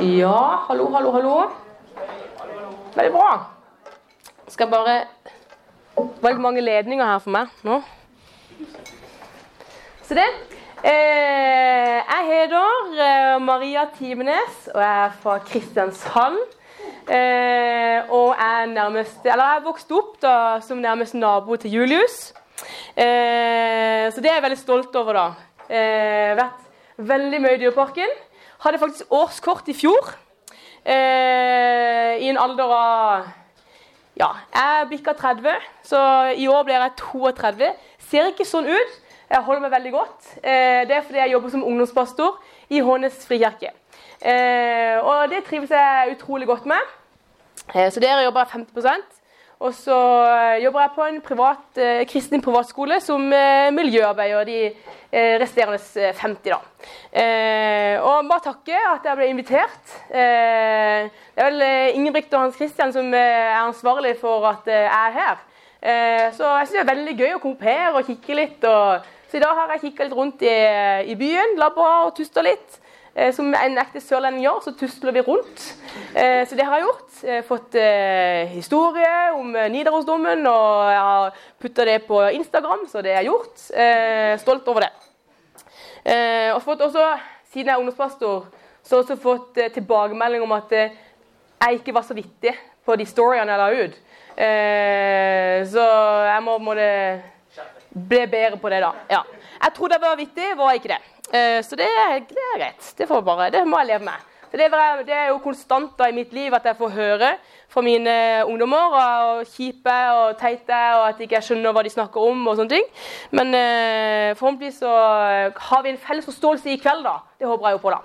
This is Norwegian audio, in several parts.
Ja, hallo, hallo, hallo. Veldig bra. Skal jeg bare Veldig mange ledninger her for meg nå. Så det. Eh, jeg heter eh, Maria Timenes, og jeg er fra Kristiansand. Eh, og er nærmest Eller jeg vokste opp da, som nærmest nabo til Julius. Eh, så det er jeg veldig stolt over, da. Eh, vært veldig mye i Dyreparken. Hadde faktisk årskort i fjor. Eh, I en alder av Ja, jeg bikka 30, så i år blir jeg 32. Ser ikke sånn ut. Jeg holder meg veldig godt. Eh, det er fordi jeg jobber som ungdomspastor i Hånes frikirke. Eh, og det trives jeg utrolig godt med. Eh, så der jobber jeg 50 og så jobber jeg på en privat, eh, kristen privatskole som eh, miljøarbeider de eh, resterende 50. da. og bare takke at jeg ble invitert. det er vel Ingebrigt og Hans Christian som er ansvarlig for at jeg er her. så jeg syns det er veldig gøy å komme opp her og kikke litt. Og, så i dag har jeg kikka litt rundt i, i byen, labba og tusta litt. Eh, som en ekte sørlending gjør, så tusler vi rundt. Eh, så det har jeg gjort. Jeg har fått eh, historie om Nidarosdomen, og jeg har putta det på Instagram, så det er gjort. Stolt over det. Og fått også, siden jeg er ungdomspastor, så har jeg også fått tilbakemelding om at jeg ikke var så vittig på de storyene jeg la ut. Så jeg må, må det bli bedre på det, da. Ja. Jeg trodde jeg var vittig, var jeg ikke det. Eh, så det, det, er greit. Det, bare, det, må jeg leve med. Det er, det er jo konstant i mitt liv at jeg får høre fra mine ungdommer og kjipe og teite, og at jeg ikke skjønner hva de snakker om. og sånne ting. Men eh, forhåpentligvis så har vi en felles forståelse i kveld. da. Det håper jeg jo på. da.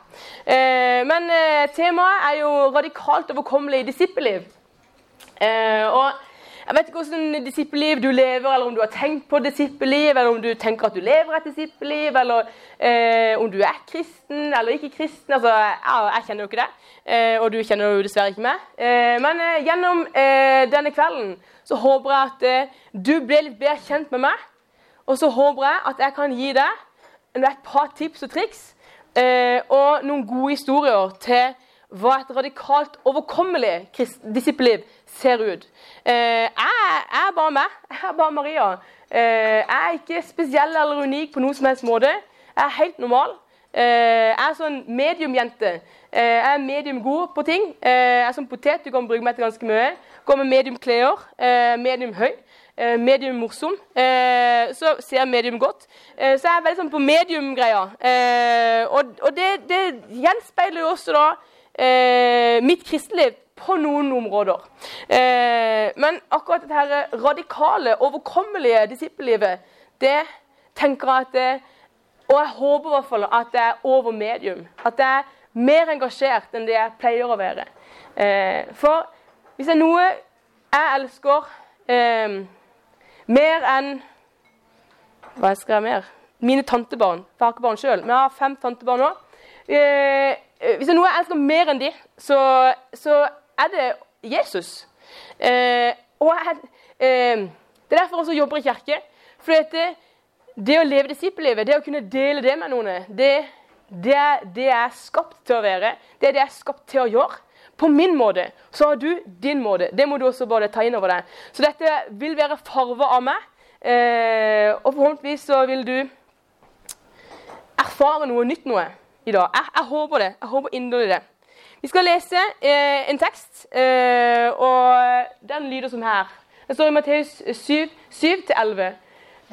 Eh, men eh, temaet er jo radikalt overkommelig disippelliv. Eh, og jeg vet ikke hvordan disippelliv du lever, eller om du har tenkt på disippelliv, eller om du tenker at du lever et disippelliv, eller eh, om du er kristen eller ikke kristen. Altså, jeg, jeg kjenner jo ikke det, eh, og du kjenner jo dessverre ikke meg. Eh, men eh, gjennom eh, denne kvelden så håper jeg at eh, du blir litt bedre kjent med meg. Og så håper jeg at jeg kan gi deg et par tips og triks og noen gode historier til hva et radikalt overkommelig disippelliv ser ut. Eh, jeg, er bare meg. Jeg er bare Maria. Eh, jeg er ikke spesiell eller unik på noen som helst måte. Jeg er helt normal. Eh, jeg er sånn mediumjente. jeg er medium god på ting. jeg er som potet. Du kan bruke meg til ganske mye. Går med medium klær. medium høy. medium morsom. så ser jeg medium godt. så jeg er veldig sånn på medium-greia. og det, det gjenspeiler jo også da mitt kristeliv på noen områder. Eh, men akkurat dette radikale, overkommelige disippellivet, det tenker jeg at det, Og jeg håper i hvert fall at det er over medium. At det er mer engasjert enn det jeg pleier å være. Eh, for hvis det er noe jeg elsker eh, mer enn Hva skal jeg mer? Mine tantebarn. Jeg har ikke barn sjøl, men jeg har fem tantebarn nå. Eh, hvis det er noe jeg elsker mer enn de, så, så er det Jesus. Eh, og jeg, eh, Det er derfor jeg også jobber i kirke. For det, det, å leve disippellivet, det å kunne dele det med noen, det, det, er, det jeg er skapt til å være. Det er det jeg er skapt til å gjøre. På min måte. Så har du din måte. Det må du også bare ta inn over deg. Så dette vil være farver av meg. Eh, og forhåpentligvis så vil du erfare noe nytt noe i dag. Jeg, jeg håper det. Jeg håper inderlig det. Vi skal lese eh, en tekst, eh, og den lyder som her. Det står i Matteus 7, 7-11.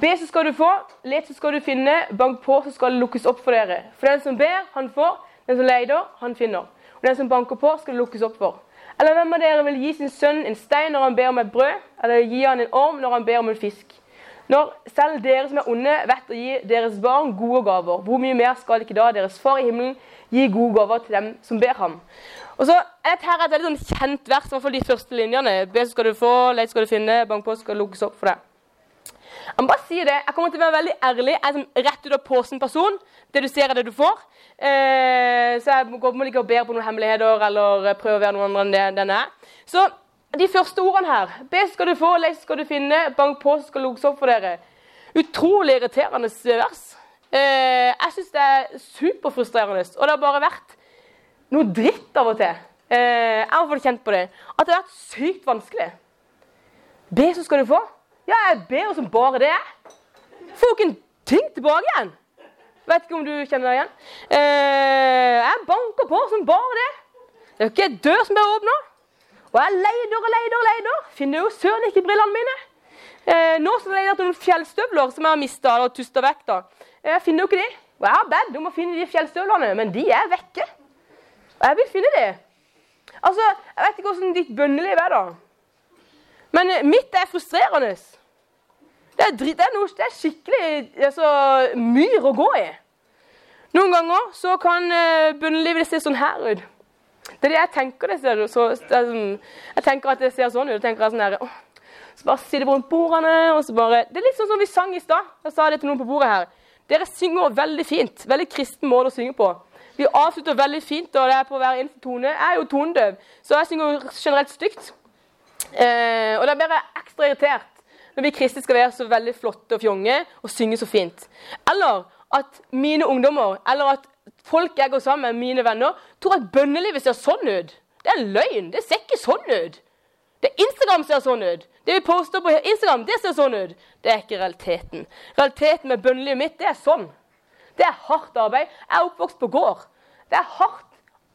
Be, så skal du få. Let, så skal du finne. Bank på, så skal det lukkes opp for dere. For den som ber, han får. Den som leter, han finner. Og den som banker på, skal det lukkes opp for. Eller hvem av dere vil gi sin sønn en stein når han ber om et brød, eller gi han en orm når han ber om en fisk? Når selv dere som er onde, vet å gi deres barn gode gaver, hvor mye mer skal ikke da deres far i himmelen gi gode gaver til dem som ber ham. Og så, Dette her er et veldig sånn kjent vers, i hvert fall de første linjene. Be, så skal du få, let skal du finne, bank på, skal lukkes opp for deg. Jeg må bare si det, jeg kommer til å være veldig ærlig. Jeg er som rett ut av posen-person. Det du ser, er det du får. Eh, så jeg går ikke ber på noen hemmeligheter eller prøver å være noen andre enn det den er. Så de første ordene her Be, skal du få, leis skal du finne, bank på, skal lukkes opp for dere. Utrolig irriterende vers. Eh, jeg syns det er superfrustrerende. Og det har bare vært noe dritt av og til. Eh, jeg har fått kjent på det. At det har vært sykt vanskelig. Be, så skal du få. Ja, jeg ber som bare det. Får jo ikke en ting tilbake igjen. Vet ikke om du kjenner deg igjen. Eh, jeg banker på som bare det. Det er jo ikke en dør som blir åpna. Og jeg leider og leider og leider. Finner jo søren ikke brillene mine. Eh, nå som jeg noen fjellstøvler som jeg har mista og tusta vekk. da. Jeg finner ikke de. Og jeg har bedt om å finne de fjellstøvlene, men de er vekke. Og jeg vil finne de. Altså, Jeg vet ikke hvordan ditt bønneliv er, da. Men eh, mitt er frustrerende. Det er, dritt, det er, noe, det er skikkelig altså, myr å gå i. Noen ganger så kan uh, bønnelivet se sånn her ut. Det er det jeg tenker det ser så, er sånn, Jeg tenker at det ser sånn ut. Jeg tenker at sånn her, så bare sitter rundt bordene og så bare Det er litt sånn som vi sang i stad. Jeg sa det til noen på bordet her. Dere synger veldig fint. Veldig kristen måte å synge på. Vi avslutter veldig fint, og det er på hver eneste tone. Jeg er jo tonedøv, så jeg synger generelt stygt. Eh, og da blir jeg ekstra irritert når vi kristne skal være så veldig flotte og fjonge og synge så fint. Eller at mine ungdommer, eller at folk jeg går sammen med, mine venner, tror at bønnelivet ser sånn ut. Det er en løgn. Det ser ikke sånn ut. Det Instagram ser sånn ut. Det vi poster på Instagram, det ser sånn ut. Det er ikke realiteten. Realiteten med bønnelivet mitt, det er sånn. Det er hardt arbeid. Jeg er oppvokst på gård. Det er hardt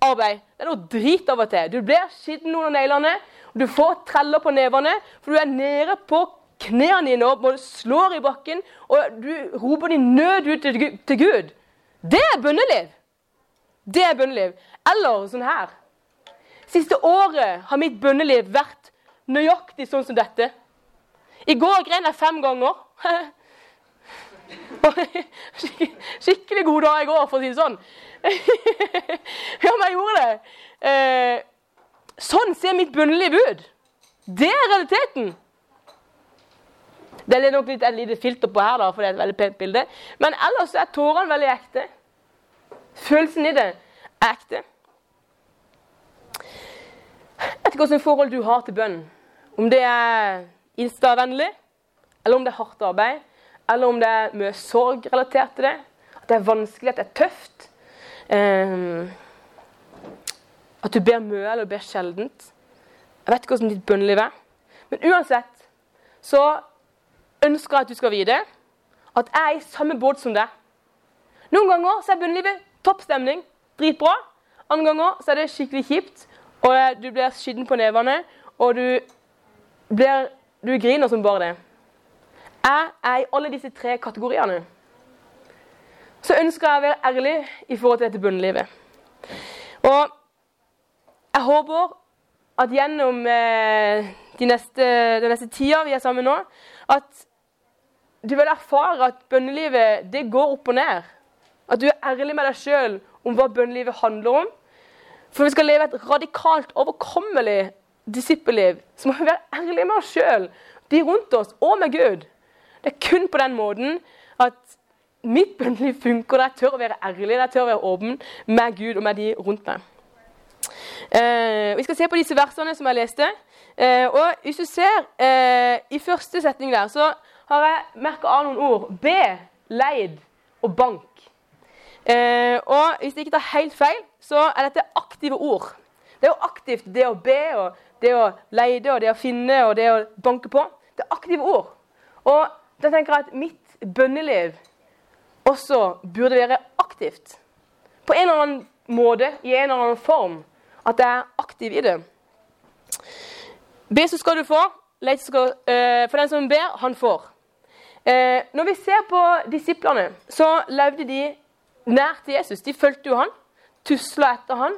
arbeid. Det er noe drit av og til. Du blir skitten under neglene, og du får treller på nevene, for du er nede på knærne dine og slår i bakken, og du roper din nød ut til Gud. Det er bønneliv. Det er bønneliv. Eller sånn her. Siste året har mitt bønneliv vært nøyaktig sånn som dette. I går grein jeg fem ganger. Skikkelig god dag i går, for å si det sånn. ja, men jeg gjorde det. Eh, sånn ser mitt bunnlige ut. Det er realiteten. Det er nok litt et lite filter på her, da, for det er et veldig pent bilde. Men ellers er tårene veldig ekte. Følelsen i det er ekte. Jeg vet ikke hvilket forhold du har til bønn. Om det er instavennlig, eller om det er hardt arbeid, eller om det er mye sorg relatert til det. At det er vanskelig, at det er tøft. Um, at du ber mye eller ber sjeldent. Jeg vet ikke hvordan ditt bønneliv er. Men uansett så ønsker jeg at du skal vite at jeg er i samme båt som deg. Noen ganger så er bønnelivet topp stemning, dritbra. Andre ganger så er det skikkelig kjipt, og du blir skitten på nevene, og du, blir, du griner som bare det. Jeg er i alle disse tre kategoriene. Så ønsker jeg å være ærlig i forhold til dette bunnlivet. Og jeg håper at gjennom eh, de neste, den neste tida vi er sammen nå, at du vil erfare at bønnelivet det går opp og ned. At du er ærlig med deg sjøl om hva bønnelivet handler om. For vi skal leve et radikalt overkommelig disippelliv, så må vi være ærlige med oss sjøl, de rundt oss og med Gud. Det er kun på den måten at mitt bønneliv funker. Jeg tør å være ærlig, jeg tør å være åpen med Gud og med de rundt meg. Eh, vi skal se på disse versene som jeg leste. Eh, og hvis du ser eh, i første setning der, så har jeg merka av noen ord. Be, leid og bank. Eh, og hvis det ikke tar helt feil, så er dette aktive ord. Det er jo aktivt, det å be, og det å leide, og det å finne og det å banke på. Det er aktive ord. Og da tenker jeg at mitt bønneliv også burde være aktivt. På en eller annen måte, i en eller annen form. At jeg er aktiv i det. Be, så skal du få. Let, skal, uh, for den som ber, han får. Uh, når vi ser på disiplene, så levde de nær til Jesus. De fulgte jo han, tusla etter han,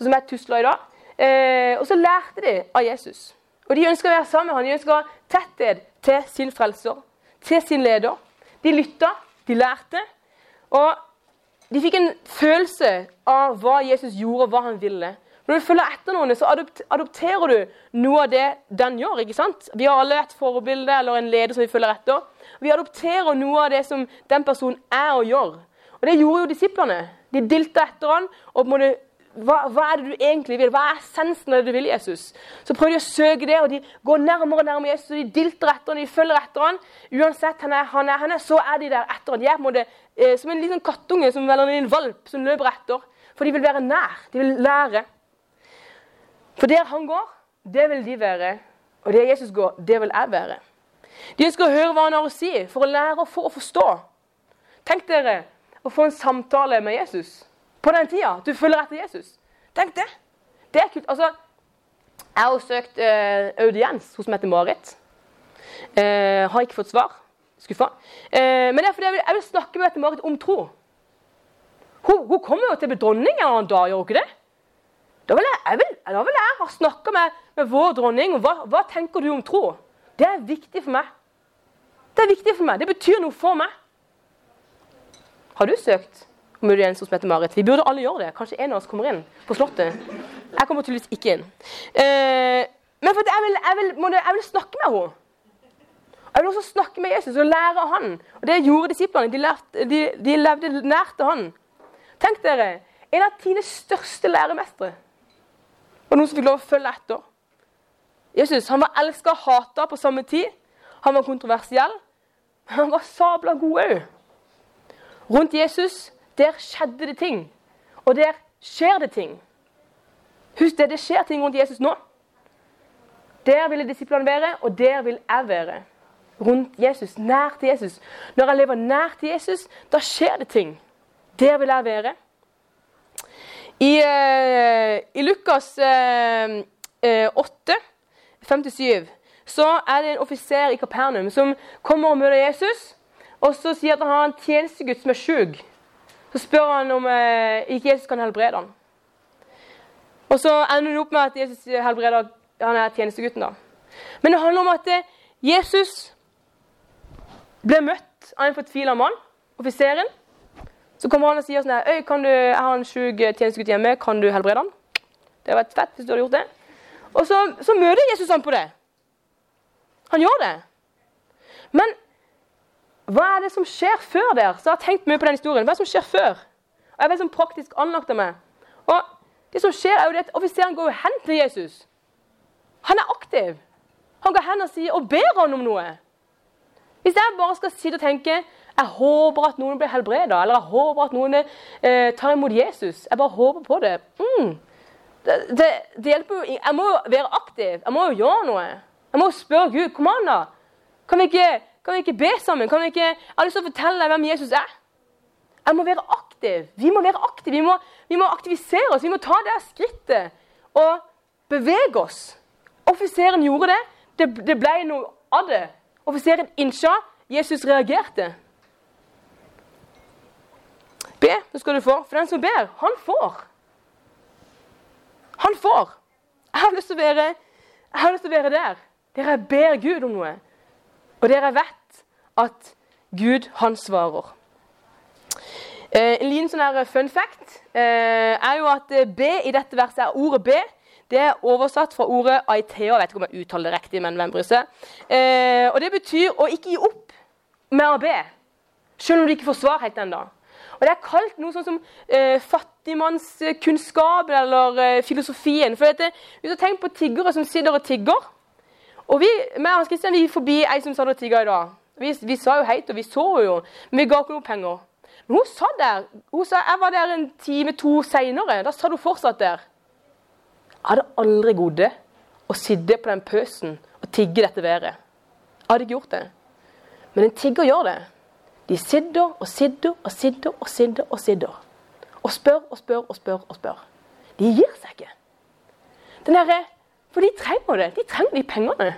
sånn som jeg tusla i dag. Eh, og så lærte de av Jesus. Og De ønska å være sammen med han. De ønska tetthet til sin frelser, til sin leder. De lytta, de lærte. Og de fikk en følelse av hva Jesus gjorde, og hva han ville. Når du følger etter noen, så adopterer du noe av det den gjør. ikke sant? Vi har alle et forbilde eller en leder som vi følger etter. Vi adopterer noe av det som den personen er og gjør. Og Det gjorde jo disiplene. De dilta etter han og på en måte hva, hva, er det du egentlig vil? Hva er essensen av det du vil, Jesus? Så prøver de å søke det, og de går nærmere og nærmere Jesus. og De dilter etter han, de følger etter han. Uansett han han er, han er, så er de der etter han. De er på en måte eh, som en liten kattunge som velger en valp som løper etter. For de vil være nær. De vil lære. For der han går, det vil de være. Og der Jesus går, det vil jeg være. De ønsker å høre hva han har å si, for å lære og for å forstå. Tenk dere å få en samtale med Jesus på den tida. Du følger etter Jesus. Tenk det. Det er kult. Altså, jeg har søkt uh, audiens hos Mette-Marit. Uh, har ikke fått svar. Skuffa. Uh, men det er fordi jeg vil, jeg vil snakke med Mette-Marit om tro. Hun, hun, kommer jo til å bli dronning en annen dag, gjør hun ikke det? Da vil jeg, jeg, vil, da vil jeg ha snakka med, med, vår dronning. hva, hva tenker du om tro? Det er viktig for meg. Det er viktig for meg. Det betyr noe for meg. Har du søkt om audiens hos Mette-Marit? Vi burde alle gjøre det. Kanskje en av oss kommer inn på Slottet. Jeg kommer tydeligvis ikke inn. Eh, men for jeg vil, jeg, vil, jeg, vil, snakke med henne. Jeg vil også snakke med Jesus og lære av han. Og Det gjorde disiplene. De, lærte, de, de levde nært til han. Tenk dere, en av tidenes største læremestere var noen som fikk lov å følge etter. Jesus han var elska og hata på samme tid. Han var kontroversiell, men han var sabla god òg. Rundt Jesus der skjedde det ting. Og der skjer det ting. Husk det, det skjer ting rundt Jesus nå. Der ville disiplene være, og der vil jeg være. Rundt Jesus, nær til Jesus. Når jeg lever nær til Jesus, da skjer det ting. Der vil jeg være. I, uh, i Lukas uh, 8 5-7, så er det en offiser i Kapernaum som kommer og møter Jesus. Og så sier at han har en tjenestegutt som er sjuk. Så spør han om eh, ikke Jesus kan helbrede han. Og så ender det opp med at Jesus helbreder han er tjenestegutten. da. Men det handler om at eh, Jesus ble møtt av en fortvila mann, offiseren. Så kommer han og sier sånn her kan du, 'Jeg har en sjuk tjenestegutt hjemme. Kan du helbrede han?' Det hadde vært fett hvis du hadde gjort det. Og så, så møter Jesus han på det. Han gjør det. Men hva er det som skjer før der? Så jeg har tenkt mye på den historien. Hva er det som skjer før? Og jeg vet som sånn praktisk anlagt av meg. Og det som skjer er jo det at Offiseren går hen til Jesus. Han er aktiv. Han går hen og sier og ber han om noe. Hvis jeg bare skal sitte og tenke jeg håper at noen blir helbreda, eller jeg håper at noen eh, tar imot Jesus Jeg bare håper på det. Mm. Det, det, det, hjelper jo Jeg må jo være aktiv. Jeg må jo gjøre noe. Jeg må jo spørre Gud. Kom an, da. Kan vi, ikke, kan vi ikke be sammen? Kan vi ikke, jeg har lyst til å fortelle deg hvem Jesus er. Jeg må være aktiv. Vi må være aktive. Vi må, vi må aktivisere oss. Vi må ta det skrittet og bevege oss. Offiseren gjorde det. Det, det ble noe av det. Offiseren innså. Jesus reagerte. Be, så skal du få. For den som ber, han får. Han får. Jeg har lyst til å være, jeg har lyst til å være der. Dere ber Gud om noe. Og dere vet at Gud, han svarer. Eh, en liten sånn fun fact eh, er jo at eh, B i dette verset er ordet B. Det er oversatt fra ordet aitea. Jeg vet ikke om jeg uttaler det riktig, men hvem bryr seg? Og det betyr å ikke gi opp med å be. Selv om du ikke får svar helt ennå. Og det er kalt noe sånn som eh, fattigmannskunnskap eller eh, filosofien. For dette, Hvis du tenker på tiggere som sitter og tigger og Vi med Hans Christian, vi forbi ei som satt og tigga i dag. Vi, vi, sa jo heit, og vi så jo, men vi ga ikke noe penger. Men hun satt der. Hun sa, Jeg var der en time, to seinere. Da satt hun fortsatt der. Jeg hadde aldri gått å sitte på den pøsen og tigge dette været. Jeg hadde ikke gjort det. Men en tigger gjør det. De sitter og sitter og sitter og sitter og sitter. Og spør og spør og spør og spør. De gir seg ikke. Den der, for de trenger det. De trenger de pengene.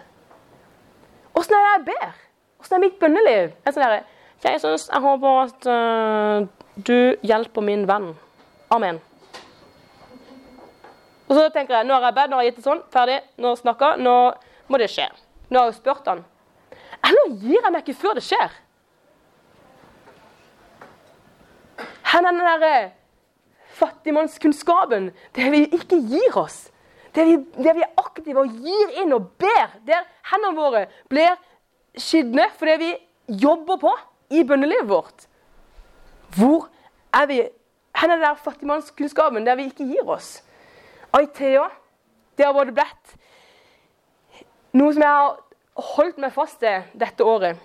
Åssen er det jeg ber? Åssen er mitt bønneliv? Jeg sånn der, Jesus, jeg håper at uh, du hjelper min venn. Amen. Og så tenker jeg, Nå har jeg bedt, nå har jeg gitt det sånn, ferdig, nå snakker nå må det skje. Nå har jeg spurt han. Eller gir jeg meg ikke før det skjer? Her er den derre fattigmannskunnskapen. Det vi ikke gir oss. Det vi, der vi er aktive og gir inn og ber. Der hendene våre blir skitne fordi vi jobber på i bønnelivet vårt. Hvor er vi Hvor er der fattigmannskunnskapen der vi ikke gir oss? Aitea, det har både blitt noe som jeg har holdt meg fast til dette året.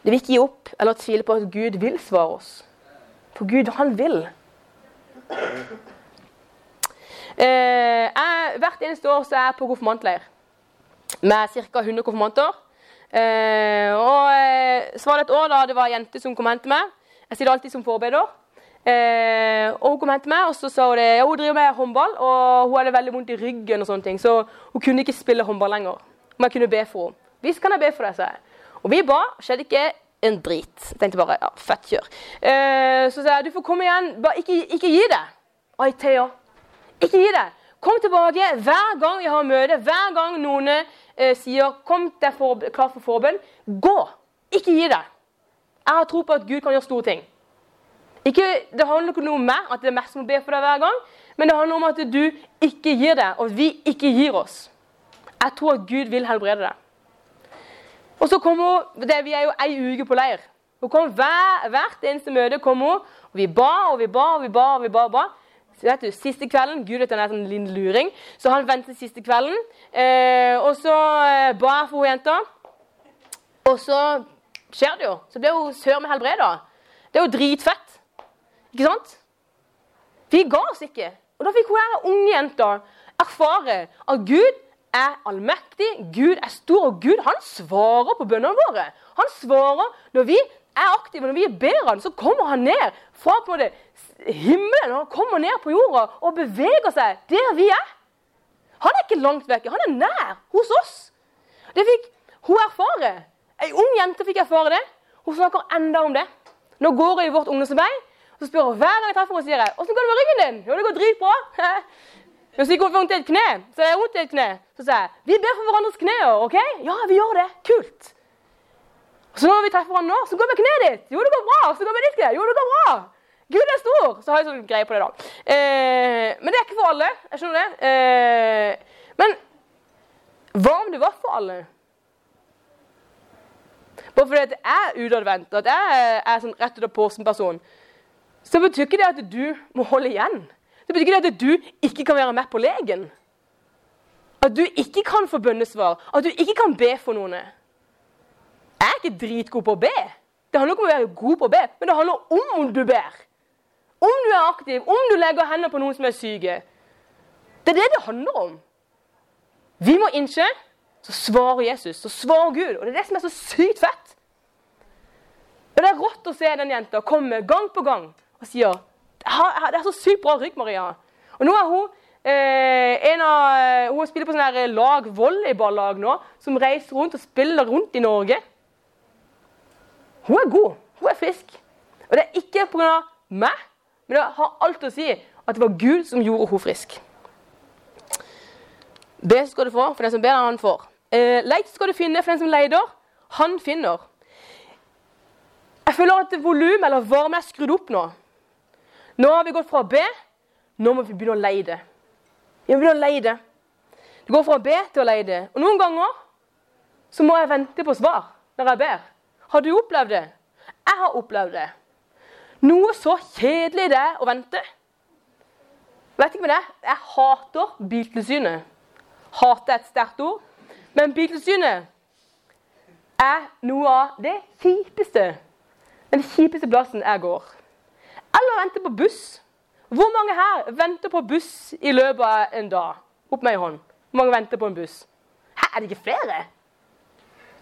Det vil ikke gi opp eller tvile på at Gud vil svare oss. For Gud, han vil. Eh, jeg, hvert eneste år så er jeg på konfirmantleir med ca. 100 konfirmanter. Eh, og eh, så var det et år da det var ei jente som kom hen til meg. Jeg sitter alltid som forbereder. Eh, og Hun kom hen til meg og så sa hun det, ja, hun driver med håndball og hun hadde veldig vondt i ryggen. og sånne ting, Så hun kunne ikke spille håndball lenger. Om jeg kunne be for henne. Visst kan jeg be for deg, sa jeg. Og vi ba. Skjedde ikke en drit. Jeg tenkte bare ja, fett kjør. Eh, så sa jeg du får komme igjen. Bare ikke, ikke gi deg. Oi, Thea. Ikke gi deg. Kom tilbake hver gang vi har møte, hver gang noen eh, sier 'kom deg for, klar for forbønn'. Gå! Ikke gi deg. Jeg har tro på at Gud kan gjøre store ting. Ikke, det handler ikke om meg, at det er meg som må be for deg hver gang, men det handler om at du ikke gir deg, og vi ikke gir oss. Jeg tror at Gud vil helbrede deg. Og så kommer det, Vi er jo ei uke på leir. Hun kom hver, Hvert eneste møte kom hun, og vi ba og vi ba og vi ba. og vi ba, og vi ba. Vet du, Siste kvelden Gud vet han er en liten luring, så han ventet siste kvelden. Eh, og så eh, ba jeg for hun jenta, og så skjer det jo. Så blir hun sør med helbreda. Det er jo dritfett. Ikke sant? Vi ga oss ikke. Og da fikk hun her unge jenta erfare at Gud er allmektig, Gud er stor, og Gud han svarer på bønnene våre. Han svarer når vi er aktive, når vi ber han, så kommer han ned fra på det, himmelen. Han kommer ned på jorda og beveger seg der vi er. Han er ikke langt vekke, han er nær hos oss. Det fikk hun erfare. Ei ung jente fikk erfare det. Hun snakker enda om det. Nå går hun i vårt ungdomsarbeid. Så spør hun hver gang jeg treffer henne, sier jeg, 'Åssen går det med ryggen din?' 'Jo, det går dritbra.' Hun sier hun får vondt i et kne, så er det vondt et kne. Så sier jeg, 'Vi ber for hverandres knær, OK?' 'Ja, vi gjør det. Kult.' Så når vi treffer han nå, så går det med kneet ditt. 'Jo, det går bra.' Så går ditt kne. 'Jo, det går bra.' Gud er stor! Så har jeg sånn greie på det, da. Eh, men det er ikke for alle. Jeg skjønner det. Eh, men hva om det var for alle? Bare fordi at jeg er utadvendt, at jeg er sånn rett ut av posen-person, så betyr ikke det at du må holde igjen. Det betyr ikke det at du ikke kan være med på legen. At du ikke kan få bønnesvar. At du ikke kan be for noen. Jeg er ikke dritgod på å be. Det handler ikke om å være god på å be, men det handler om om du ber. Om du er aktiv, om du legger hendene på noen som er syke. Det er det det handler om. Vi må innse så svarer Jesus, så svarer Gud. Og det er det som er så sykt fett. Og Det er rått å se den jenta komme gang på gang og sier det er så sykt bra rygg, Maria. Og nå er hun eh, av, Hun spiller på sånn lag, volleyballag nå, som reiser rundt og spiller rundt i Norge. Hun er god. Hun er frisk. Og det er ikke pga. meg, men det har alt å si at det var Gud som gjorde henne frisk. Be, skal du få. For den som ber, han får. Eh, leit skal du finne, for den som leter, han finner. Jeg føler at volumet eller varme er skrudd opp nå. Nå har vi gått fra å be, nå må vi begynne å leide. Vi må begynne å leide. Det går fra å be til å leide. Og noen ganger så må jeg vente på svar når jeg ber. Har du opplevd det? Jeg har opplevd det. Noe så kjedelig det er å vente. Vet ikke med det, Jeg hater Biltilsynet. Hate er et sterkt ord. Men Biltilsynet er noe av det kjipeste. Den kjipeste plassen jeg går. Eller vente på buss. Hvor mange her venter på buss i løpet av en dag? Opp med ei hånd. Hvor mange venter på en buss? Her er det ikke flere?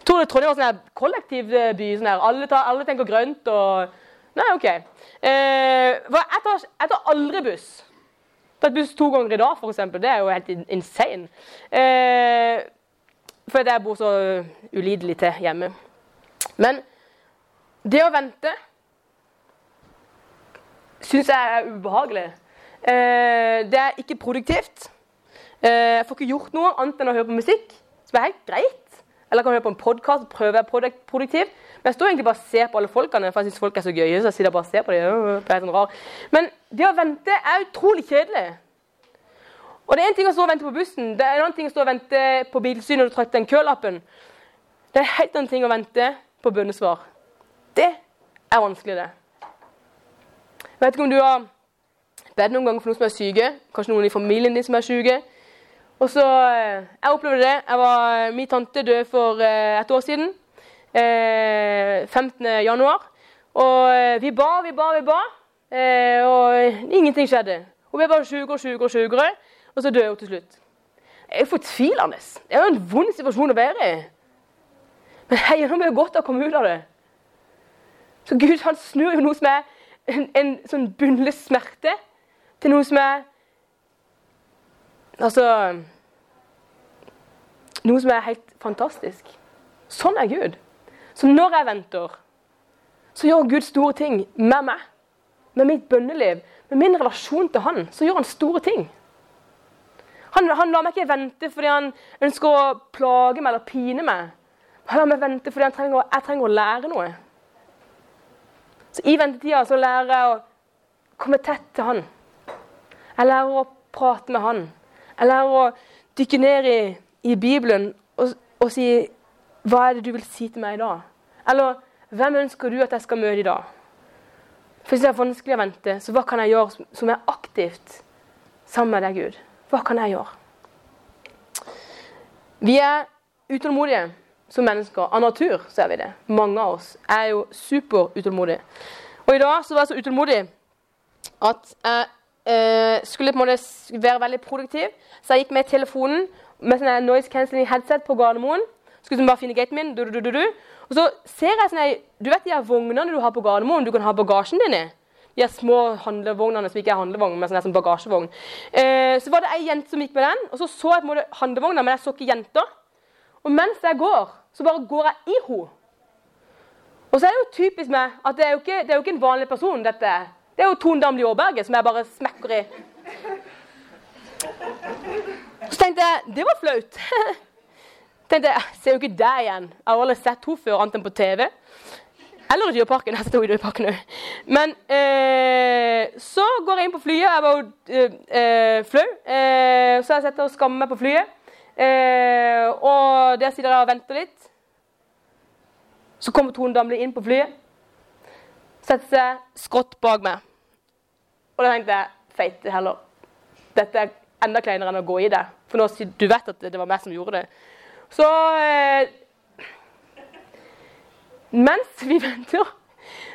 Tror det Trondheim var sånn kollektivby. Sånn her. Alle, tar, alle, tenker grønt og Nei, OK. Eh, jeg, tar, jeg tar aldri buss. Tatt buss to ganger i dag, f.eks. Det er jo helt insane. Eh, fordi jeg bor så ulidelig til hjemme. Men det å vente syns jeg er ubehagelig. Eh, det er ikke produktivt. Eh, jeg får ikke gjort noe annet enn å høre på musikk, som er helt greit. Eller kan høre på en podkast prøve å være produktiv. Men jeg står egentlig bare og ser på alle folkene, for jeg syns folk er så gøye. så jeg sitter bare og ser på dem. Det er sånn rar. Men det å vente er utrolig kjedelig. Og det er en ting å stå og vente på bussen, det er en annen ting å stå og vente på bilsynet når du trakk den kølappen. Det er en helt annen ting å vente på bønnesvar. Det er vanskelig, det. Jeg vet ikke om du har bedt noen ganger for noen som er syke. Kanskje noen i familien din som er syke. Og så, eh, Jeg opplevde det. Jeg var, min tante døde for eh, et år siden. Eh, 15. januar. Og eh, vi ba, vi ba, vi ba. Eh, og ingenting skjedde. Hun ble bare sjukere og sjukere, og sjukere, og så døde hun til slutt. Det er jo fortvilende. Det er jo en vond situasjon å være i. Men hei, nå blir det godt å komme ut av det. Så Gud han snur jo noe som er en, en sånn bunnløs smerte, til noe som er Altså Noe som er helt fantastisk. Sånn er Gud. Så når jeg venter, så gjør Gud store ting med meg. Med mitt bønneliv, med min relasjon til Han, så gjør han store ting. Han, han lar meg ikke vente fordi han ønsker å plage meg eller pine meg. Han lar meg vente fordi trenger, jeg trenger å lære noe. Så I ventetida så lærer jeg å komme tett til han. Jeg lærer å prate med han. Jeg lærer å dykke ned i, i Bibelen og, og si Hva er det du vil si til meg i dag? Eller hvem ønsker du at jeg skal møte i dag? For Hvis det er vanskelig å vente, så hva kan jeg gjøre som er aktivt sammen med deg, Gud? Hva kan jeg gjøre? Vi er utålmodige som mennesker. Av natur så er vi det. Mange av oss er jo superutålmodige. Og i dag så var jeg så utålmodig at jeg eh, skulle på en måte være veldig produktiv. Så jeg gikk med telefonen med sånn noise cancelling headset på Gardermoen. Skulle bare finne gaten min. Du, du, du, og så ser jeg sånn Du vet de her vognene du har på Gardermoen du kan ha bagasjen din i? De her små handlevognene som ikke er handlevogn, men sånn, bagasjevogn. Eh, så var det ei jente som gikk med den, og så så jeg på en måte handlevogna, men jeg så ikke jenta. Og mens jeg går, så bare går jeg i henne. Og så er det jo typisk meg at det er jo ikke, det er jo ikke en vanlig person, dette. Det er jo Tone Damli Aaberge som jeg bare smekker i. Så tenkte jeg det var flaut. tenkte jeg, Ser jo ikke deg igjen. Jeg har aldri sett henne før, annet enn på TV. Eller i Dyreparken. Jeg står i Dyreparken òg. Men eh, så går jeg inn på flyet. Jeg var jo eh, flau. Eh, så jeg setter og skammer meg på flyet. Eh, og der sitter jeg og venter litt. Så kommer Tone Damli inn på flyet. Setter seg skrått bak meg. Og da tenkte jeg feite heller. Dette er enda kleinere enn å gå i det. For nå du vet at det var meg som gjorde det. Så eh, mens vi venter,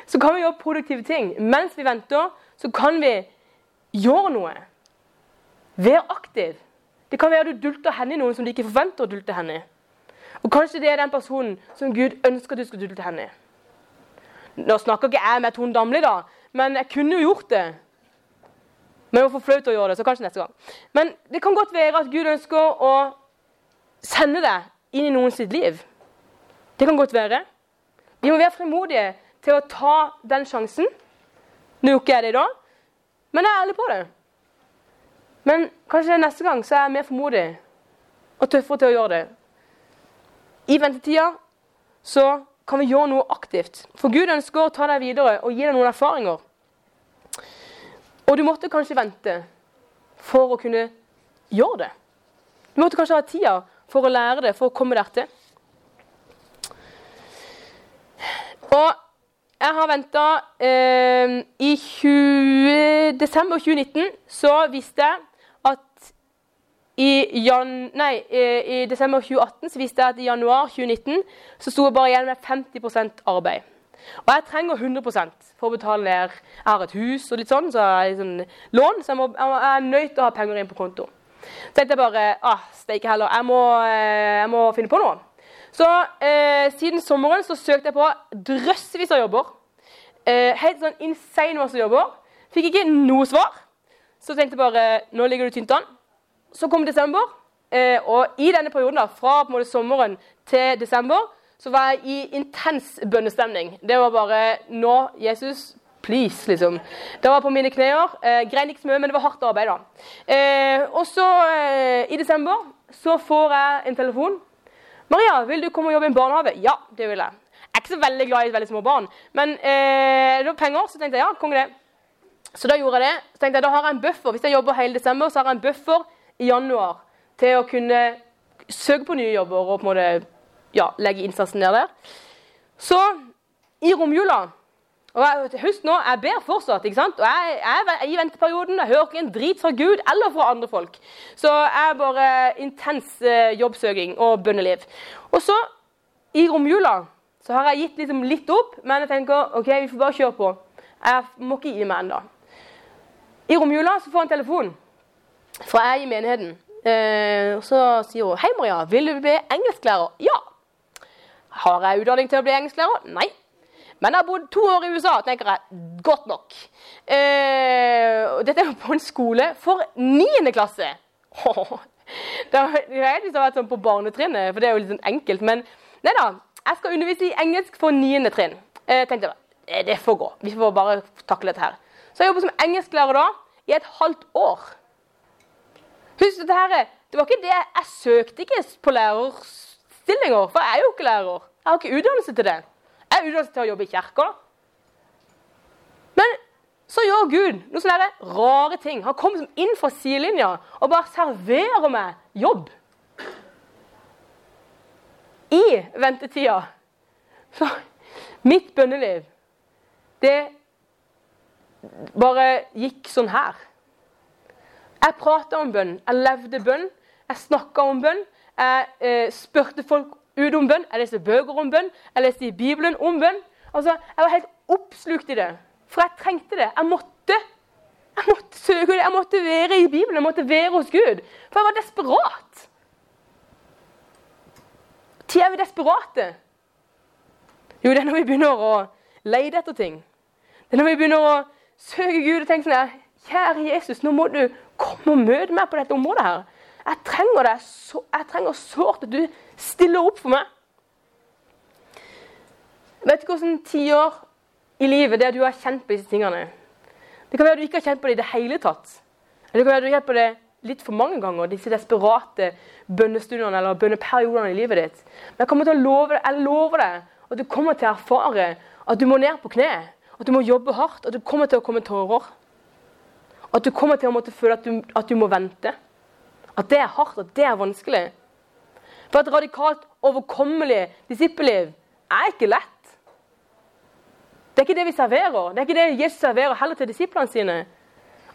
så kan vi gjøre produktive ting. Mens vi venter, så kan vi gjøre noe. Vær aktiv. Det kan være du dulter henne i noen som du ikke forventer å dulte henne i. Og kanskje det er den personen som Gud ønsker at du skal dulte henne i. Nå snakker ikke jeg med Tone Damli, da, men jeg kunne jo gjort det. Men det var for flaut å gjøre det, så kanskje neste gang. Men det kan godt være at Gud ønsker å sende deg inn i noen sitt liv. Det kan godt være. Vi må være frimodige til å ta den sjansen. Nå gjorde ikke jeg det i dag, men jeg er ærlig på det. Men kanskje neste gang så er jeg mer formodig og tøffere til å gjøre det. I ventetida så kan vi gjøre noe aktivt. For Gud ønsker å ta deg videre og gi deg noen erfaringer. Og du måtte kanskje vente for å kunne gjøre det. Du måtte kanskje ha tida for å lære det, for å komme der til. Og jeg har venta eh, I 20, desember 2019 så visste jeg at i, jan, nei, i, desember 2018 så visste jeg at i januar 2019 så sto jeg bare igjen med 50% arbeid. Og jeg trenger 100 for å betale ned Jeg har et hus og litt sånn, så jeg har sånn lån, så jeg, må, jeg er nødt til å ha penger inn på konto. Så tenkte jeg bare ah, steike heller, jeg må, eh, jeg må finne på noe. Så eh, siden sommeren så søkte jeg på drøssevis av jobber. Eh, helt sånn insane masse jobber. Fikk ikke noe svar. Så tenkte jeg bare nå ligger du tynt an. Så kom desember, eh, og i denne perioden, da, fra på en måte sommeren til desember, så var jeg i intens bønnestemning. Det var bare Nå, Jesus, please, liksom. Det var på mine knær. Eh, grein ikke så mye, men det var hardt arbeid, da. Eh, og så, eh, i desember, så får jeg en telefon 'Maria, vil du komme og jobbe i en barnehage?' Ja, det vil jeg. Jeg er ikke så veldig glad i veldig små barn, men eh, det var penger, så tenkte jeg ja, konge det. Så da gjorde jeg det. Så tenkte jeg da har jeg en buffer. Hvis jeg jobber hele desember, så har jeg en buffer i januar til å kunne søke på nye jobber og på en måte ja, legge innsatsen ned der. Så i romjula Og Husk nå, jeg ber fortsatt. ikke sant? Og jeg, jeg er i venteperioden. Jeg hører ikke en drit fra Gud eller fra andre folk. Så jeg er bare intens eh, jobbsøking og bønneliv. Og så, i romjula, så har jeg gitt liksom litt opp, men jeg tenker ok, vi får bare kjøre på. Jeg må ikke gi meg ennå. I romjula så får jeg en telefon fra ei i menigheten. Eh, så sier hun 'Hei, Maria, vil du bli engelsklærer?' Ja. Har jeg utdanning til å bli engelsklærer? Nei. Men jeg har bodd to år i USA, tenker jeg. Godt nok. Eh, dette er på en skole for niende klasse. Det har jeg vært sånn på barnetrinnet, for det er jo litt sånn enkelt. Men nei da, jeg skal undervise i engelsk for niende trinn. Jeg tenkte jeg, det får gå. Vi får bare takle dette her. Så jeg jobber som engelsklærer da i et halvt år. Husk dette her, Det var ikke det jeg søkte ikke på lærerstillinger, for jeg er jo ikke lærer. Jeg har ikke utdannelse til det. Jeg er utdannelse til å jobbe i kirka. Men så gjør Gud noen sånne rare ting. Han kommer inn fra sidelinja og bare serverer meg jobb. I ventetida. Så mitt bønneliv, det bare gikk sånn her. Jeg prata om bønn. Jeg levde bønn. Jeg snakka om bønn. Jeg eh, spurte folk ut om bønn. Jeg leste bøker om bønn. Jeg leste i Bibelen om bønn. Altså, Jeg var helt oppslukt i det. For jeg trengte det. Jeg måtte. Jeg måtte søke det. Jeg måtte være i Bibelen. Jeg måtte være hos Gud. For jeg var desperat. Når er vi desperate? Jo, det er når vi begynner å lete etter ting. Det er når vi begynner å søke Gud og tenke sånn Kjære Jesus, nå må du komme og møte meg på dette området her. Jeg trenger det. Jeg trenger sårt at du stiller opp for meg. Vet du hvordan tiår i livet det du har kjent på disse tingene? Det kan være du ikke har kjent på det i det hele tatt. Eller det kan være du har kjent på det litt for mange ganger, disse desperate bønnestundene eller bønneperiodene i livet ditt. Men jeg kommer til å love deg, jeg lover deg at du kommer til å erfare at du må ned på kne. At du må jobbe hardt, at du kommer til å komme tårer. At du kommer til å måtte føle at du, at du må vente. At det er hardt, at det er vanskelig. For et radikalt overkommelig disippelliv er ikke lett. Det er ikke det vi serverer. Det er ikke det Jesus serverer heller til disiplene sine.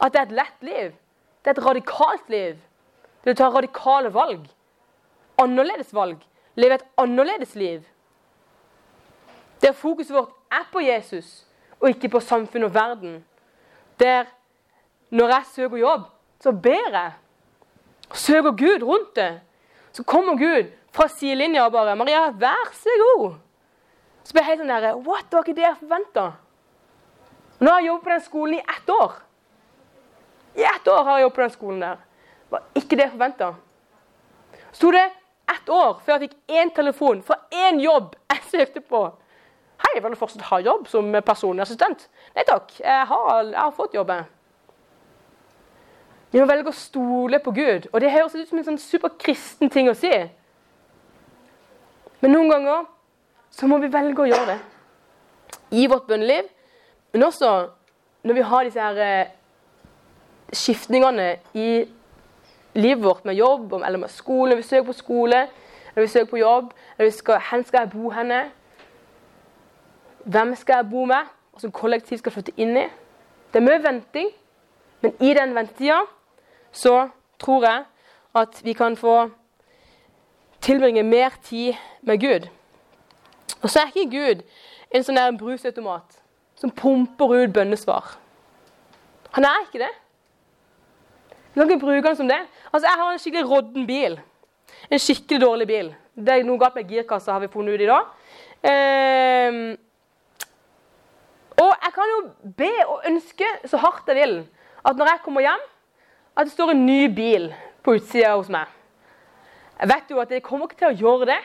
At det er et lett liv. Det er et radikalt liv. Det er å ta radikale valg. Annerledes valg. Leve et annerledes liv. Der fokuset vårt er på Jesus og ikke på samfunn og verden. Der når jeg søker jobb, så ber jeg. Søker Gud rundt det. Så kommer Gud fra sidelinja og bare 'Maria, vær så god.' Så blir jeg helt sånn der What? Det var ikke det jeg forventa. Nå har jeg jobbet på den skolen i ett år. I ett år har jeg jobbet på den skolen der. Det var ikke det jeg forventa. Så tok det ett år før jeg fikk én telefon fra én jobb jeg søkte på. Hei, vil du fortsatt ha jobb som personlig assistent? Nei takk, jeg har, jeg har fått jobbe. Vi må velge å stole på Gud. Og det høres ut som en sånn superkristen ting å si. Men noen ganger så må vi velge å gjøre det. I vårt bønneliv, men også når vi har disse her eh, skiftningene i livet vårt med jobb eller med skole, når vi søker på skole, når vi søker på jobb, når vi skal, hvor skal jeg bo henne? Hvem skal jeg bo med? Hvilket kollektiv skal flytte inn i? Det er mye venting, men i den ventetida så tror jeg at vi kan få tilbringe mer tid med Gud. Og så er ikke Gud en sånn der brusautomat som pumper ut bønnesvar. Han er ikke det. Vi kan ikke bruke han som det. Altså, Jeg har en skikkelig rådden bil. En skikkelig dårlig bil. Det er noe galt med girkassa, har vi funnet ut i dag. Eh, og jeg kan jo be og ønske så hardt jeg vil at når jeg kommer hjem, at det står en ny bil på utsida hos meg. Jeg vet jo at jeg kommer ikke til å gjøre det.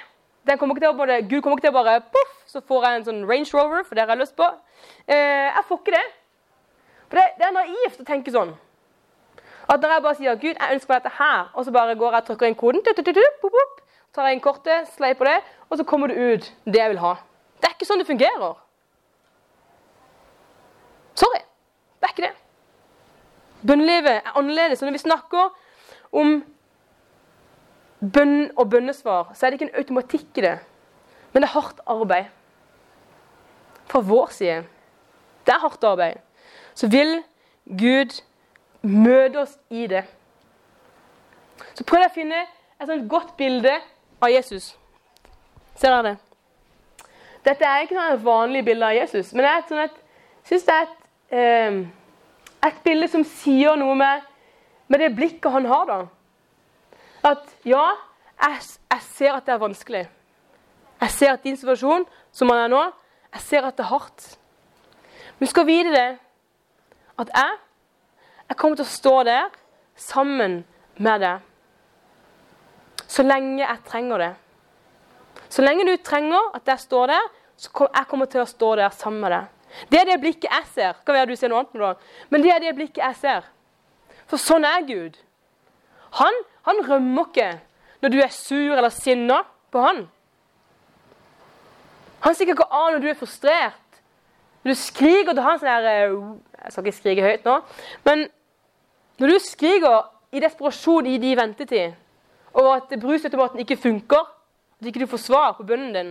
Kommer bare, Gud kommer ikke til å bare poff, så får jeg en sånn Range Rover, for det har jeg lyst på. Eh, jeg får ikke det. For det, det, er naivt å tenke sånn. At når jeg bare sier Gud, jeg ønsker meg dette her, og så bare går jeg og trykker inn koden, tar jeg inn kortet, sleiper det, og så kommer det ut det jeg vil ha. Det er ikke sånn det fungerer. Sorry. Det er ikke det. Bønnelivet er annerledes. Når vi snakker om bønn og bønnesvar, så er det ikke en automatikk i det. Men det er hardt arbeid. Fra vår side. det er hardt arbeid, så vil Gud møte oss i det. Så prøv å finne et sånt godt bilde av Jesus. Ser dere det? Dette er ikke sånn et vanlig bilde av Jesus, men jeg sånn syns det er et, eh, et bilde som sier noe med, med, det blikket han har. da. At ja, jeg, jeg ser at det er vanskelig. Jeg ser at din situasjon, som han er nå, jeg ser at det er hardt. Men du skal vite det, at jeg, jeg kommer til å stå der sammen med deg. Så lenge jeg trenger det. Så lenge du trenger at jeg står der, så kommer jeg til å stå der sammen med deg. Det er det blikket jeg ser. Kan være du ser noe annet. Men det er det blikket jeg ser. For sånn er Gud. Han, han rømmer ikke når du er sur eller sinna på han. Han stikker ikke av når du er frustrert. Når du skriker til han sånn der eh, Jeg skal ikke skrike høyt nå. Men når du skriker i desperasjon i din ventetid over at brusautomaten ikke funker, at ikke du får svar på bønnen din,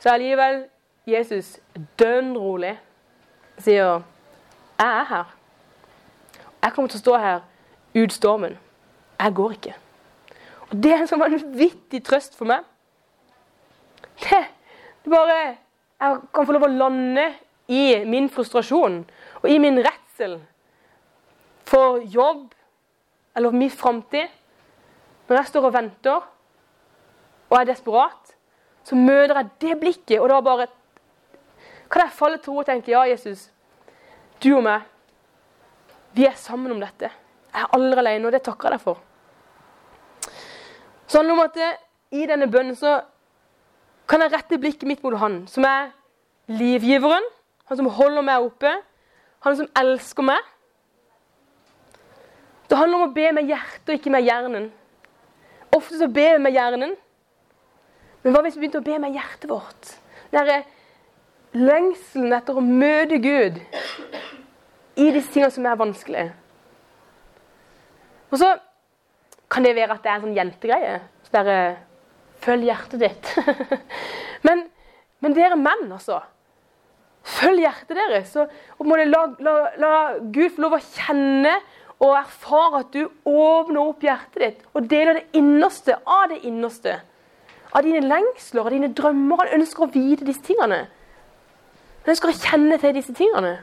så er allikevel Jesus dønn rolig sier 'Jeg er her. Jeg kommer til å stå her ut stormen. Jeg går ikke.' Og Det er en sånn vanvittig trøst for meg. Det, det bare Jeg kan få lov å lande i min frustrasjon og i min redsel for jobb eller min framtid. Når jeg står og venter og er desperat, så møter jeg det blikket, og da bare kan jeg falle til ro og tenke ja, Jesus, du og meg, vi er sammen om dette. Jeg er aldri alene, og det takker jeg deg for. Så handler det om at det, i denne bønnen så kan jeg rette blikket mitt mot Han som er livgiveren, Han som holder meg oppe, Han som elsker meg. Det handler om å be med hjertet og ikke med hjernen. Ofte så ber vi med hjernen, men hva hvis vi begynte å be med hjertet vårt? Den lengselen etter å møte Gud i disse tingene som er vanskelige. Og så kan det være at det er en sånn jentegreie. Så dere Følg hjertet ditt. men, men, dere menn, altså. Følg hjertet deres. Og må la, la, la Gud få lov å kjenne og erfare at du åpner opp hjertet ditt og deler det innerste av det innerste. Av dine lengsler, av dine drømmer. Han ønsker å vite disse tingene. Han ønsker å kjenne til disse tingene.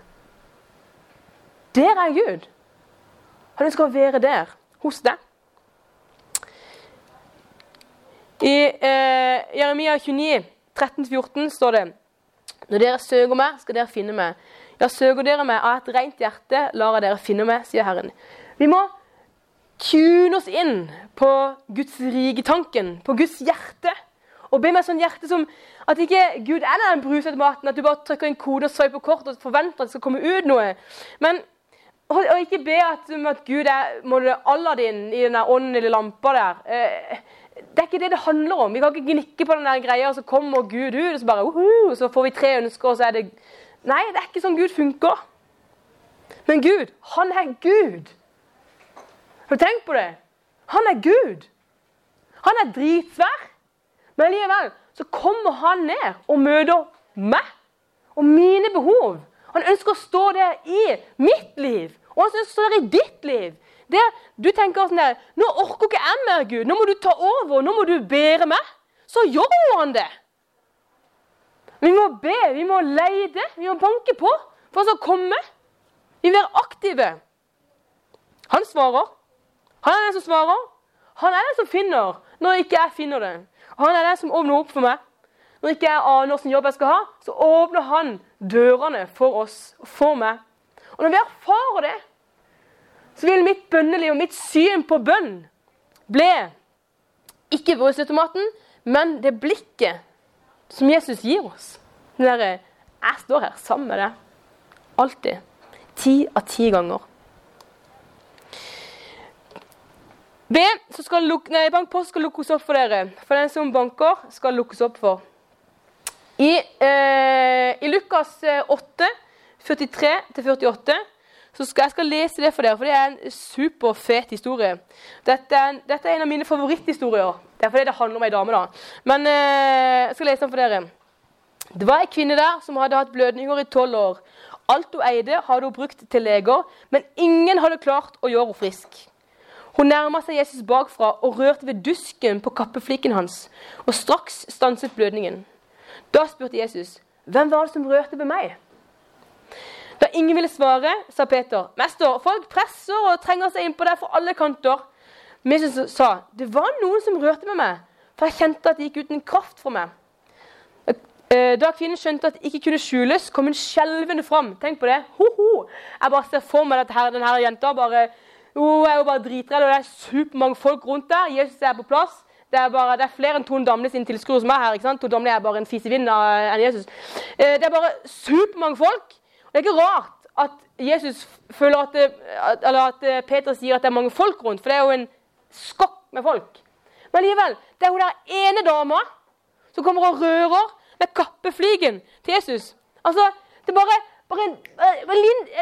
Der er Gud. Han ønsker å være der, hos deg. I eh, Jeremia 29, 13-14 står det Når dere søker meg, skal dere finne meg. Ja, søker dere meg av et rent hjerte, lar jeg dere finne meg, sier Herren. Vi må tune oss inn på Guds rike tanken, på Guds hjerte. Og be med sånn hjerte som at ikke Gud er den brusautomaten, at du bare trykker en kode og sveiper kort og forventer at det skal komme ut noe. Men og, og ikke be at, at Gud er må Aladdin i den åndelige lampa der. Eh, det er ikke det det handler om. Vi kan ikke gnikke på den der greia, og så kommer Gud ut, og så bare uhu, så får vi tre ønsker, og så er det Nei, det er ikke sånn Gud funker. Men Gud, han er Gud. Har du tenkt på det? Han er Gud. Han er dritsvær. Men likevel så kommer han ned og møter meg og mine behov. Han ønsker å stå der i mitt liv, og han ønsker å stå der i ditt liv. Der du tenker sånn der Nå orker ikke jeg mer, Gud. Nå må du ta over. Nå må du bære meg. Så gjør han det. Vi må be, vi må leide, vi må banke på for å komme. Vi må være aktive. Han svarer. Han er den som svarer. Han er den som finner når ikke jeg finner det. Han er den som åpner opp for meg. Når ikke jeg aner hvilken jobb jeg skal ha, så åpner han dørene for oss og for meg. Og når vi erfarer det, så vil mitt bønneliv og mitt syn på bønn bli ikke brødautomaten, men det blikket som Jesus gir oss. Den derre Jeg står her sammen med deg. Alltid. Ti av ti ganger. B, så skal luk, nei, bankpost skal lukkes opp for dere. For den som banker, skal lukkes opp for. I, eh, i Lukas 8, 43-48 så skal jeg skal lese det for dere, for det er en superfet historie. Dette er, dette er, en av mine favoritthistorier. Det er fordi det handler om ei dame, da. Men eh, jeg skal lese den for dere. Det var ei kvinne der som hadde hatt blødninger i tolv år. Alt hun eide, hadde hun brukt til leger, men ingen hadde klart å gjøre henne frisk. Hun nærma seg Jesus bakfra og rørte ved dusken på kappeflikken hans. Og straks stanset blødningen. Da spurte Jesus, 'Hvem var det som rørte ved meg?' Da ingen ville svare, sa Peter, 'Mester, folk presser og trenger seg innpå deg fra alle kanter.' Men Jesus sa, 'Det var noen som rørte med meg, for jeg kjente at det gikk uten kraft fra meg.' Eh, da kvinnen skjønte at det ikke kunne skjules, kom hun skjelvende fram. Tenk på det. Ho, ho. Jeg bare ser for meg at denne jenta bare, hun er jo bare dritredd, og det er supermange folk rundt der. Jesus er på plass. Det er, bare, det er flere enn Ton Damli sine tilskuere som er her. ikke sant? Ton Damli er bare en fisevind enn Jesus. Eh, det er bare supermange folk. Og Det er ikke rart at Jesus føler at, det, eller at eh, Peter sier at det er mange folk rundt, for det er jo en skokk med folk. Men likevel, det er hun der ene dama som kommer og rører med kappeflygen til Jesus. Altså, Det er bare, bare en, en,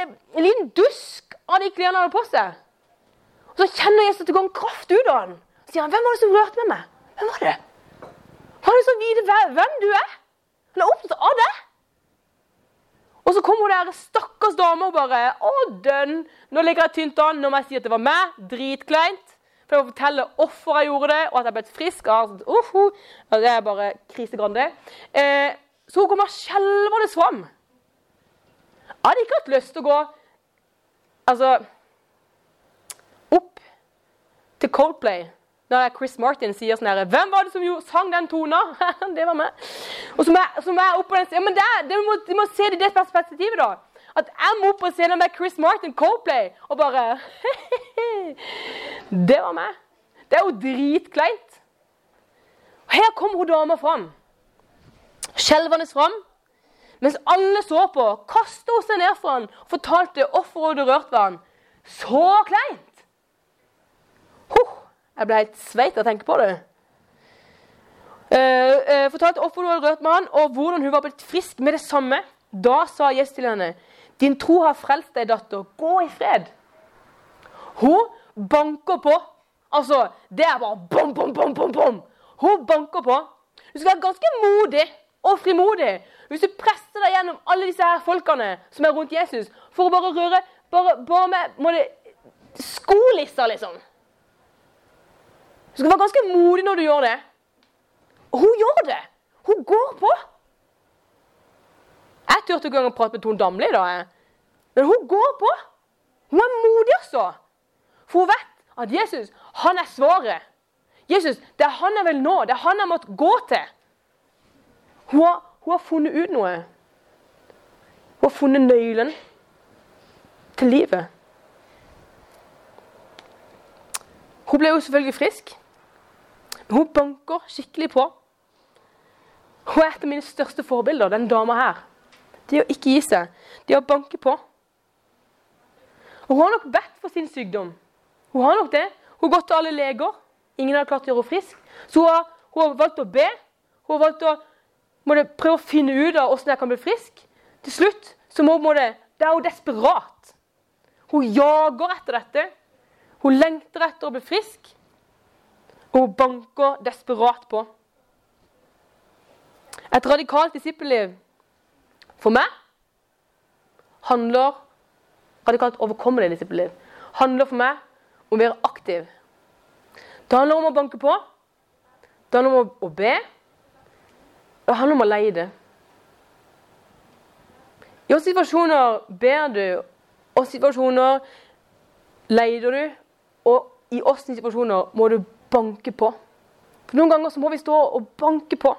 en, en, liten, dusk av de klærne han har på seg. Og Så kjenner Jesus at det går en kraft ut av han. Så sier han, 'Hvem var det som rørte med meg?' Hvem var det? Han har så vite hvem du er. Han er opptatt av det. Og så kommer hun der stakkars dame og bare 'Å, dønn, nå ligger jeg tynt an.' Nå må jeg si at det var meg. Dritkleint. For jeg må fortelle hvorfor jeg gjorde det, og at jeg ble frisk. Uh, -huh. det er bare krisegrande. Eh, så hun kommer skjelvende fram. Jeg hadde ikke hatt lyst til å gå altså, til Coldplay når Chris Martin sier sånn her 'Hvem var det som sang den tona?' det var meg. Og som er, som er oppe den, ja, men det, det må, De må se det i det perspektivet, da. At jeg må opp på scenen med Chris Martin, Coldplay, og bare Det var meg. Det er jo dritkleint. Her kom hun dama fram. Skjelvende fram. Mens alle så på, kasta hun seg ned for han og fortalte offer hun hadde rørt ved han. Så kleint! Jeg ble helt sveit av å tenke på det. Uh, uh, fortalte hvorfor hun hadde rørt med han, og hvordan hun var blitt frisk med det samme. Da sa Jesus til henne, 'Din tro har frelst deg, datter. Gå i fred.' Hun banker på. Altså, det er bare bom, bom, bom, bom, bom. Hun banker på. Du skal være ganske modig og frimodig hvis du presser deg gjennom alle disse her folkene som er rundt Jesus, for å bare røre bare, bare med må det, skolisser, liksom. Du skal være ganske modig når du gjør det. Og hun gjør det. Hun går på. Jeg turte ikke engang å prate med Tone Damli, da. Men hun går på. Hun er modig, altså. For hun vet at Jesus, han er svaret. Jesus, det er han jeg vil nå. Det er han jeg måtte gå til. Hun har, hun har funnet ut noe. Hun har funnet nøkkelen til livet. Hun ble jo selvfølgelig frisk, hun banker skikkelig på. Hun er et av mine største forbilder, den dama her. Det å ikke gi seg. Det å banke på. Og Hun har nok bedt for sin sykdom. Hun har nok det. Hun har gått til alle leger. Ingen har klart å gjøre henne frisk. Så hun har, hun har, valgt å be. Hun har valgt å prøve å finne ut av hvordan jeg kan bli frisk. Til slutt så må, må det, det er hun desperat. Hun jager etter dette. Hun lengter etter å bli frisk. Og hun banker desperat på. Et radikalt disippelliv for meg handler radikalt overkommelig disippelliv handler for meg om å være aktiv. Det handler om å banke på. Det handler om å be. Det handler om å leie det. I hvilke situasjoner ber du, og situasjoner leier du, og i hvilke situasjoner må du banke på. For Noen ganger så må vi stå og banke på.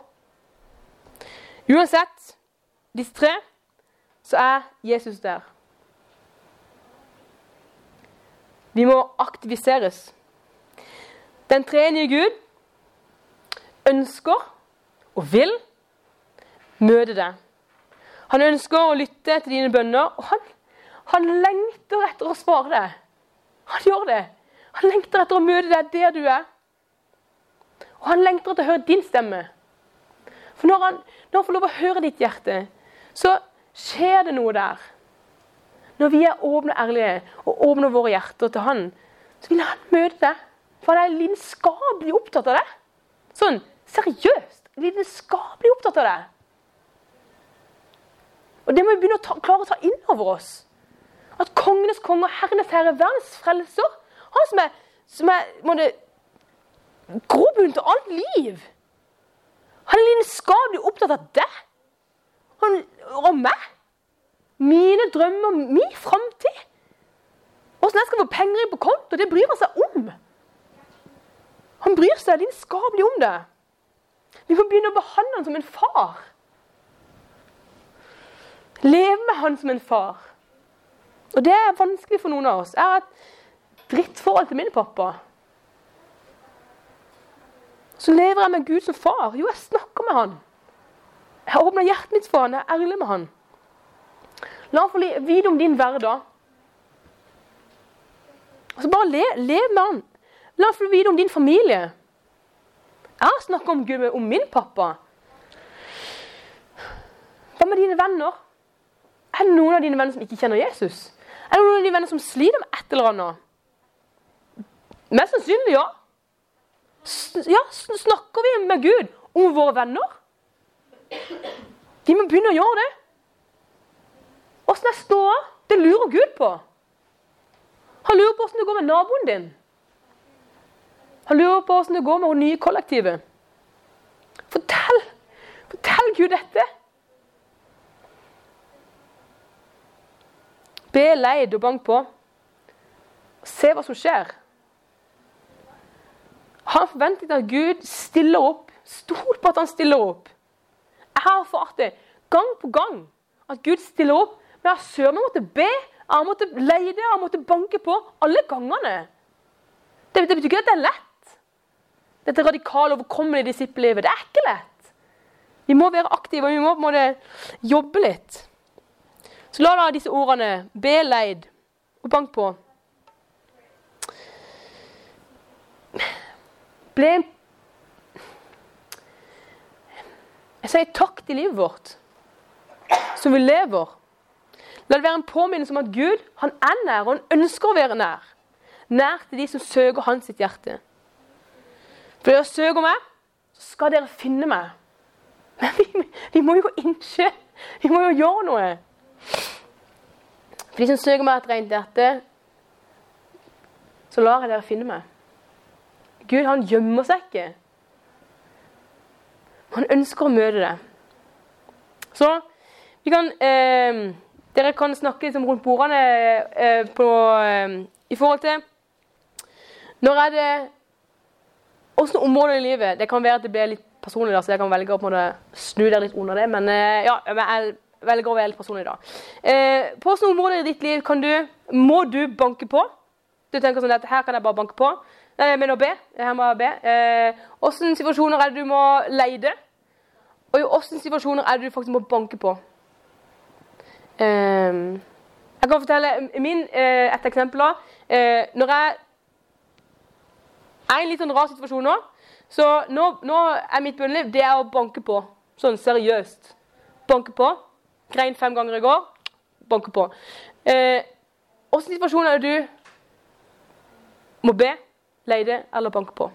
Uansett disse tre, så er Jesus der. Vi må aktiviseres. Den tredje Gud ønsker og vil møte deg. Han ønsker å lytte til dine bønner, og han, han lengter etter å svare deg. Han gjør det. Han lengter etter å møte deg der du er. Og han lengter etter å høre din stemme. For når han, når han får lov å høre ditt hjerte, så skjer det noe der. Når vi er åpne og ærlige og åpner våre hjerter til Han, så vil Han møte deg. For han er lidenskapelig opptatt av det. Sånn seriøst lidenskapelig opptatt av det. Og det må vi begynne å ta, klare å ta inn over oss. At kongenes konge og herrenes herre, verdens frelser, han som er, som er grobunn til alt liv Han er lidenskapelig opptatt av deg han, og meg. Mine drømmer, min framtid. Åssen jeg skal få penger på konto, det bryr han seg om. Han bryr seg lidenskapelig om det. Vi må begynne å behandle han som en far. Leve med han som en far. Og det er vanskelig for noen av oss. Jeg har et drittforhold til min pappa. Så lever jeg med Gud som far. Jo, jeg snakker med han. Jeg åpner hjertet mitt for han, jeg er ærlig med han. La han få vite om din hverdag. Så bare lev, lev med han. La han få vite om din familie. Jeg har snakka om Gud om min pappa. Hva med dine venner? Er det noen av dine venner som ikke kjenner Jesus? Er det noen av dine venner som sliter med et eller annet? Mest sannsynlig ja. Ja, snakker vi med Gud om våre venner? Vi må begynne å gjøre det. Åssen er ståa? Det lurer Gud på. Han lurer på åssen det går med naboen din. Han lurer på åssen det går med vårt nye kollektivet. Fortell! Fortell Gud dette. Be leid og bank på. Se hva som skjer. Ha forventet at Gud stiller opp. Stol på at han stiller opp. Jeg har erfart det gang på gang at Gud stiller opp. Men jeg søren måtte be, jeg har måttet leide, jeg har måttet banke på alle gangene. Det, det betyr ikke at det er lett. Dette radikale, overkommelige disippellivet. Det er ikke lett. Vi må være aktive, og vi må på en måte jobbe litt. Så la da disse ordene be leid og bank på. Ble Jeg sier takk til livet vårt, som vi lever. La det være en påminnelse om at Gud han er nær, og han ønsker å være nær. Nær til de som søker hans sitt hjerte. For dere søker meg, så skal dere finne meg. Men vi, vi må jo innse Vi må jo gjøre noe. For de som søker meg et rent hjerte, så lar jeg dere finne meg. Gud, han gjemmer seg ikke. Han ønsker å møte deg. Så vi kan eh, Dere kan snakke liksom rundt bordene eh, på, eh, i forhold til Når er det Åssen områder i livet Det kan være at det blir litt personlig, da, så jeg kan velge å snu dere litt under det. Men eh, ja, jeg velger å være litt personlig da. Eh, på hvilke områder i ditt liv kan du, må du banke på? Du tenker sånn at her kan jeg bare banke på. Nei, jeg mener B. Her må jeg be. Hvilke eh, situasjoner er det du må leide? Og i hvilke situasjoner er det du faktisk må banke på? Eh, jeg kan fortelle min, eh, et eksempel. Eh, når jeg er i en litt sånn rar situasjon nå, så nå, nå er mitt bønneliv det er å banke på. Sånn seriøst. Banke på. Grein fem ganger i går. Banke på. Eh, Åssen situasjon er det du må be, leide eller banke på?